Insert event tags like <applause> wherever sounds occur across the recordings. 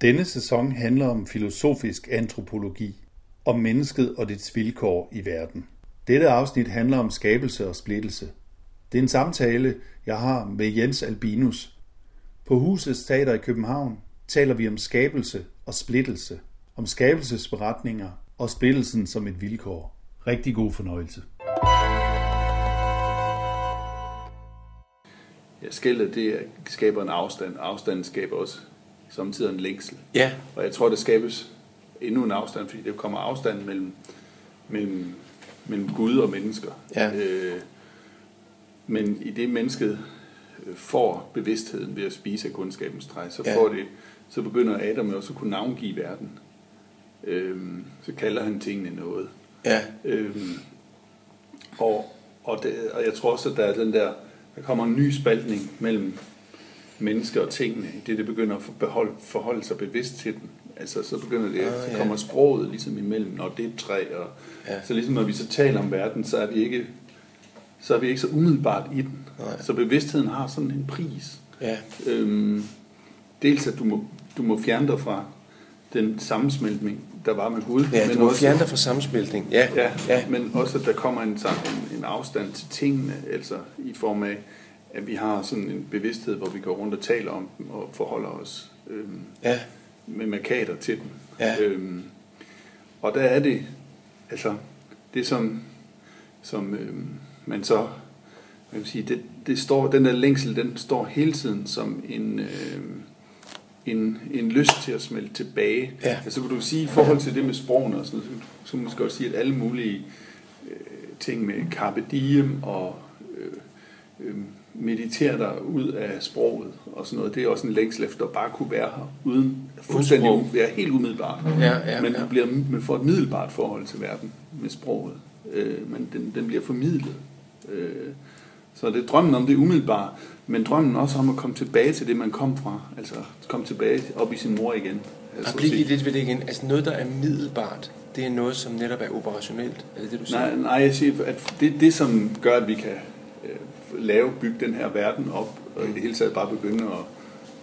Denne sæson handler om filosofisk antropologi, om mennesket og dets vilkår i verden. Dette afsnit handler om skabelse og splittelse. Det er en samtale, jeg har med Jens Albinus. På Husets Teater i København taler vi om skabelse og splittelse, om skabelsesberetninger og splittelsen som et vilkår. Rigtig god fornøjelse. Ja, skældet, det skaber en afstand. Afstanden skaber også samtidig en længsel. Ja. Og jeg tror, det skabes endnu en afstand, fordi det kommer afstand mellem, mellem, mellem Gud og mennesker. Ja. Øh, men i det mennesket øh, får bevidstheden ved at spise af kundskabens træ, så, Ja. får det, så begynder Adam også at kunne navngive verden. Øh, så kalder han tingene noget. Ja. Øhm, og, og, det, og jeg tror også, at der er den der, der kommer en ny spaltning mellem mennesker og tingene, det det begynder at beholde, forholde sig bevidst til den. Altså så begynder det, Ah, så ja. kommer sproget ligesom imellem, når det er træ. Og, Ja. Så ligesom når vi så taler om verden, så er vi ikke så er vi ikke så umiddelbart i den. Nej. Så bevidstheden har sådan en pris. Ja. Øhm, dels at du må, du må fjerne dig fra den sammensmeltning, der var med Gud. Ja, men du må også- fjerne dig fra sammensmeltning. Ja. Ja, ja. men også at der kommer en, en, en afstand til tingene, altså i form af, at vi har sådan en bevidsthed, hvor vi går rundt og taler om dem og forholder os øhm, Ja. med markader til dem. Ja. Øhm, og der er det, altså det som, som øhm, man så, man kan sige, det, det står, den der længsel, den står hele tiden som en, øhm, en, en lyst til at smelte tilbage. Ja. Altså kan du sige, i forhold til det med sprogene og sådan noget, så, så man måske godt sige, at alle mulige øh, ting med carpe diem og øh, øh, meditere dig ud af sproget og sådan noget, det er også en længsel efter at bare kunne være her, uden fuldstændig u- være helt umiddelbart. Ja, ja, men ja. bliver man får et middelbart forhold til verden med sproget. Øh, men den, den bliver formidlet. Øh, så det er drømmen om det umiddelbare, men drømmen også om at komme tilbage til det, man kom fra. Altså komme tilbage op i sin mor igen. Altså, Og bliv lige lidt ved det igen. Altså noget, der er middelbart, det er noget, som netop er operationelt. Er det det, du siger? Nej, nej, jeg siger, at det, det som gør, at vi kan øh, lave, bygge den her verden op, og i det hele taget bare begynde at,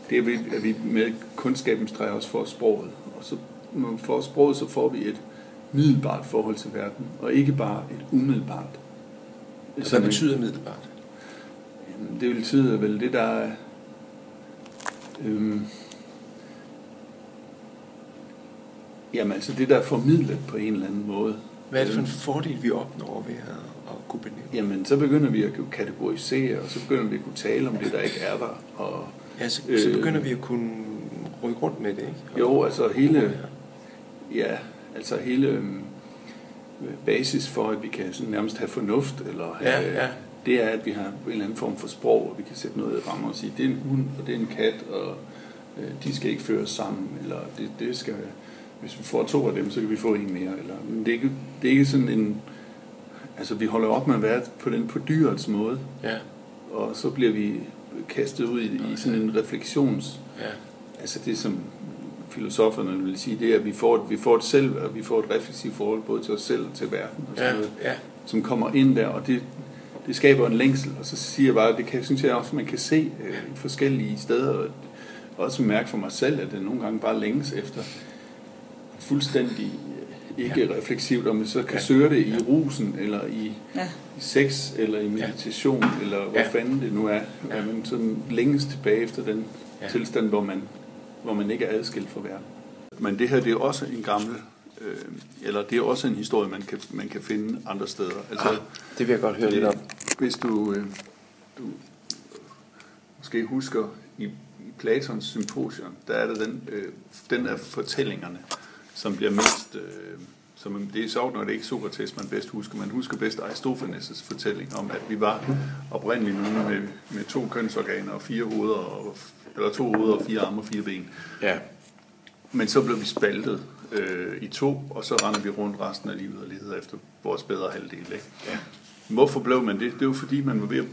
det er, ved, at vi med kundskabens træ også får sproget. Og så når vi får sproget, så får vi et middelbart forhold til verden, og ikke bare et umiddelbart. Og Sådan Hvad en- betyder middelbart? Jamen, Det vil betyde vel det, der er... Øhm, jamen altså det, der er formidlet på en eller anden måde. Hvad er det for en fordel, vi opnår ved at kunne benævne? Jamen, så begynder vi at kunne kategorisere, og så begynder vi at kunne tale om det, der ikke er der. Og, Ja, så, Øh. så begynder vi at kunne rykke rundt med det, ikke? Og- jo, altså hele, ja, altså hele øhm, basis for, at vi kan sådan nærmest have fornuft, eller have, Ja, ja. det er, at vi har en eller anden form for sprog, og vi kan sætte noget i rammer og sige, det er en hund, og det er en kat, og øh, de skal ikke føres sammen, eller det, det skal, hvis vi får to af dem, så kan vi få en mere. Eller, men det er, ikke, det er ikke sådan en, altså vi holder op med at være på den på dyrets måde, Ja, og så bliver vi kastet ud i, i sådan en refleksions... ja. Altså det, som filosoferne vil sige, det er, at vi får, et, vi får et selv, og vi får et refleksivt forhold både til os selv og til verden, og sådan Ja, noget, ja. som kommer ind der, og det, det skaber en længsel. Og så siger jeg bare, at det kan, synes jeg også, man kan se øh, forskellige steder, og også mærke for mig selv, at det nogle gange bare længes efter fuldstændig ikke refleksivt, om man så kan Ja. søge det i rusen, eller i, Ja. i sex, eller i meditation, eller hvor Ja. fanden det nu er, Ja. at man sådan længes tilbage efter den Ja. tilstand, hvor man, hvor man ikke er adskilt fra verden. Men det her, det er også en gammel, øh, eller det er også en historie, man kan, man kan finde andre steder. Altså, Ah, det vil jeg godt høre lidt om. Hvis du, øh, du måske husker i, i Platons symposion, der er der den, øh, den af fortællingerne, som bliver mest... Øh, som, det er sjovt, når det ikke er Sokrates, man bedst husker. Man husker bedst Aristofanes' fortælling om, at vi var oprindeligt nogen med, med to kønsorganer og fire hoveder, og, eller to hoveder og fire arme og fire ben. Ja. Men så blev vi spaltet øh, i to, og så render vi rundt resten af livet og leder efter vores bedre halvdel. Ikke? Ja. Hvorfor blev man det? Det jo fordi, man var ved at,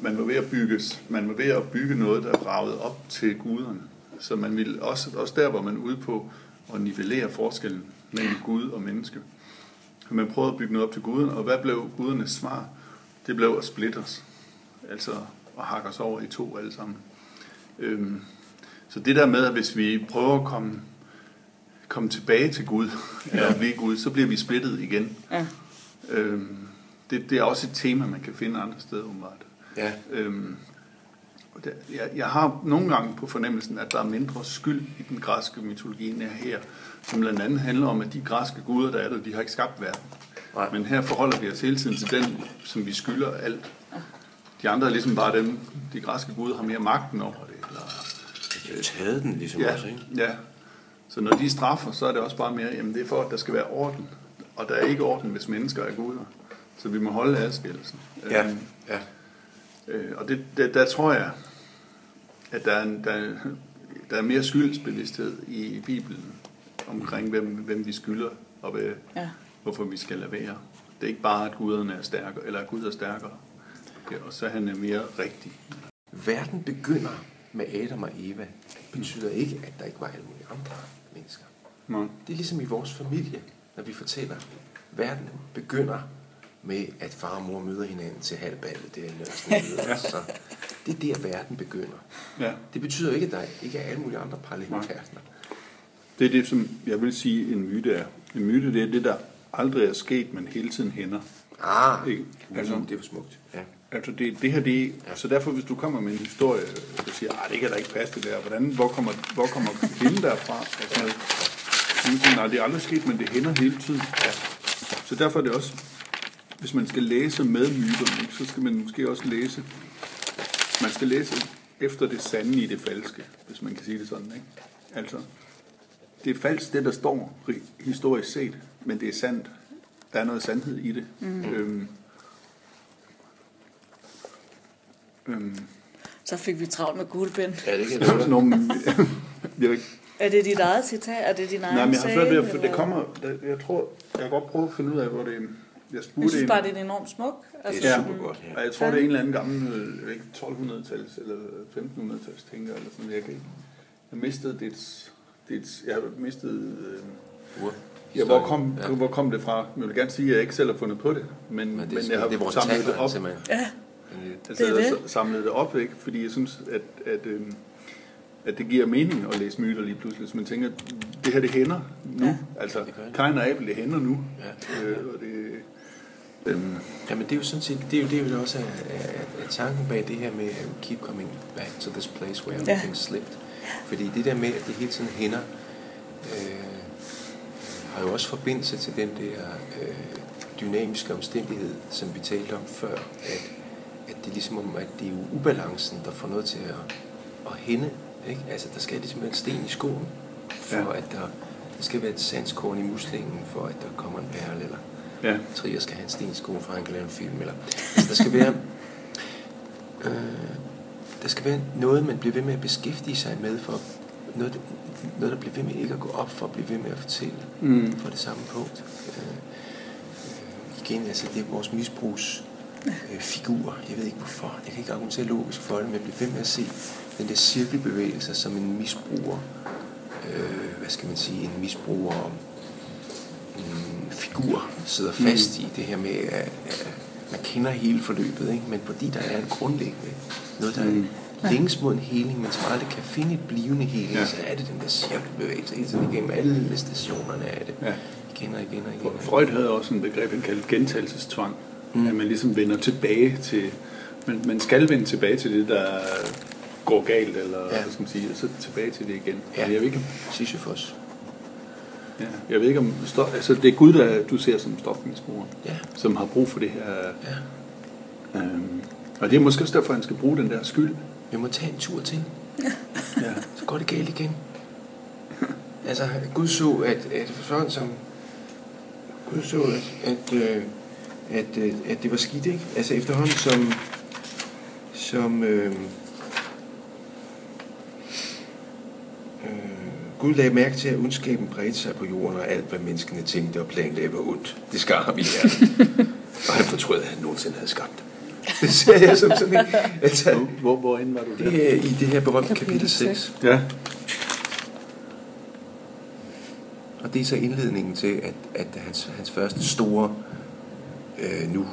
man var ved at bygges. Man var ved at bygge noget, der ragede op til guderne. Så man ville også, også der var man ude på at nivellere forskellen mellem Gud og menneske. Man prøvede at bygge noget op til guderne, og hvad blev gudernes svar? Det blev at splitte os. Altså at hakke os over i to alle sammen. Øhm, så det der med, at hvis vi prøver at komme komme tilbage til Gud, eller at blive Gud, så bliver vi splittet igen. Ja. Øhm, det, det er også et tema, man kan finde andre steder, umiddelbart. Ja. Øhm, jeg, jeg har nogle gange på fornemmelsen, at der er mindre skyld i den græske mytologi end er her, som blandt andet handler om, at de græske guder, der er der, de har ikke skabt verden. Nej. Men her forholder vi os hele tiden til den, som vi skylder alt. De andre er ligesom bare dem, de græske guder har mere magten over det. Eller, De har taget den ligesom ja, også, ikke? ja. Så når de straffer, så er det også bare mere, jamen det er for, at der skal være orden. Og der er ikke orden, hvis mennesker er guder. Så vi må holde adskillelsen. Ja, Øhm, ja. Øh, og det, det, der tror jeg, at der er, en, der, der er mere skyldsbevidsthed i Bibelen omkring, hvem, hvem vi skylder, og hvad, Ja. hvorfor vi skal lade være. Det er ikke bare, at guderne er stærkere, eller at Gud er stærkere. Er også, at han er mere rigtig. Verden begynder med Adam og Eva. Det betyder ikke, at der ikke var alle mulige andre mennesker. Nå. Det er ligesom i vores familie, når vi fortæller, verden begynder med, at far og mor møder hinanden til halvballet der i Nørresnede. <laughs> Så det er der, verden begynder. Ja. Det betyder ikke, at der ikke er alle mulige andre parallelverdener. Det er det, som jeg vil sige, en myte er. En myte, det er det, der aldrig er sket, men hele tiden hænder. Ah, Ikke? altså, Altså- det var smukt. Ja. Altså det, det her, det er, så derfor hvis du kommer med en historie, og siger, at det kan da ikke passe det der, hvordan, hvor kommer, hvor kommer hende derfra? Og sådan noget. Siger, nej, det er aldrig sket, men det hænder hele tiden. Ja. Så derfor er det også, hvis man skal læse med myterne, så skal man måske også læse, man skal læse efter det sande i det falske, hvis man kan sige det sådan. Ikke? Altså, det er falsk, det der står ri- historisk set, men det er sandt. Der er noget sandhed i det. Mm. Øhm, øhm, Så fik vi travlt med guldbind. Ja, det kan <laughs> jeg. Nå, men, <laughs> jeg ved ikke. Er det dit eget citat? Er det din egen Nej, men jeg har svært ved at, det kommer, der- jeg tror, jeg kan godt prøve at finde ud af, hvor det, jeg Jeg spurgte synes en- bare, det er enormt smuk. Altså, er Ja, super godt, ja. og jeg tror, det er en eller anden gammel, øh, jeg ikke, 1200-tals eller 1500-tals tænker, eller sådan, jeg kan ikke, jeg mistede det, det jeg har mistet, øh, Ur. ja, hvor kom, Ja. hvor kom det fra? Jeg vil gerne sige, at jeg ikke selv har fundet på det, men, Men men, det, er, jeg har det er samlet det op. simpelthen. Ja, Altså, Det er jeg det. har samlet det op, ikke? fordi jeg synes, at, at, øh, at det giver mening at læse myter lige pludselig. Så man tænker, det her det hænder nu. Ja. Altså, Det det. Kain og Abel, det hænder nu. Ja. Øh, og det, øhm, Jamen det er jo sådan set, det er jo det, er jo også er, er, er tanken bag det her med at keep coming back to this place where Ja. everything slipped. Fordi det der med, at det hele tiden hænder, øh, har jo også forbindelse til den der øh, dynamiske omstændighed, som vi talte om før, at, at det er ligesom om, at det er jo ubalancen, der får noget til at, at hænde. Ikke? Altså der skal ligesom være en sten i skoen, for Ja. at der, der skal være et sandskorn i muslingen, for at der kommer en perle, eller ja. Trier skal have en sten i skoen, for han kan lave en film. Eller, altså, der skal være... <laughs> Øh, der skal være noget, man bliver ved med at beskæftige sig med, for noget, noget der bliver ved med ikke at gå op, for at blive ved med at fortælle Mm. for det samme punkt. Øh, øh, igen, altså det er vores misbrugs øh, figur. Jeg ved ikke hvorfor. Jeg kan ikke argumentere logisk for det, men jeg bliver ved med at se den der cirkelbevægelse som en misbruger. Øh, hvad skal man sige? En misbruger en figur sidder fast i det her med, at, at man kender hele forløbet, ikke? men fordi der er en grundlæggende noget, der Mm. er længes mod en heling, men som aldrig kan finde et blivende heling, Ja. så er det den der cirkelbevægelse hele tiden igennem alle stationerne af det. Ja. Igen og igen og igen. Freud havde også en begreb, han kaldte gentagelsestvang. Mm. At man ligesom vender tilbage til... Man, man skal vende tilbage til det, der går galt, eller ja. hvad skal man sige, og så tilbage til det igen. Ja. Jeg ved ikke, Sisyfos. Ja, jeg ved ikke om... Stof, altså, det er Gud, der du ser som stofmisbruger, Ja. som har brug for det her... Ja. Øhm, og det er måske også derfor, han skal bruge den der skyld. Vi må tage en tur til. Ja. <laughs> Så går det galt igen. altså, Gud så, at, at for sådan som... Gud så, at, at, øh, at, øh, at det var skidt, ikke? Altså efterhånden som... Som... Øh, Gud lagde mærke til, at ondskaben bredte sig på jorden, og alt, hvad menneskene tænkte og planlagde, var ondt. Det skar ham i hjertet. <laughs> og han fortrød, at han nogensinde havde skabt det. Det ser jeg som sådan en... Altså, Hvor, hvorhen var du der? det er i det her berømte kapitel Kapitel 6. Ja. Og det er så indledningen til, at, at hans, hans første store, øh, nu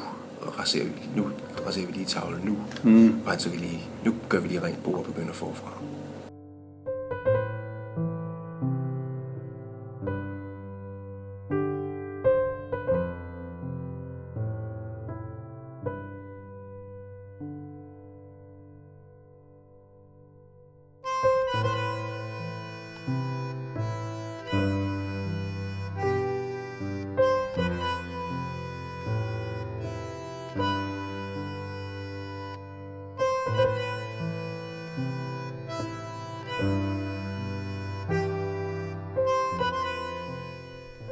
raserer vi, nu raserer vi lige tavlen, nu, Mm. renser vi lige, nu gør vi lige rent bord og begynder forfra.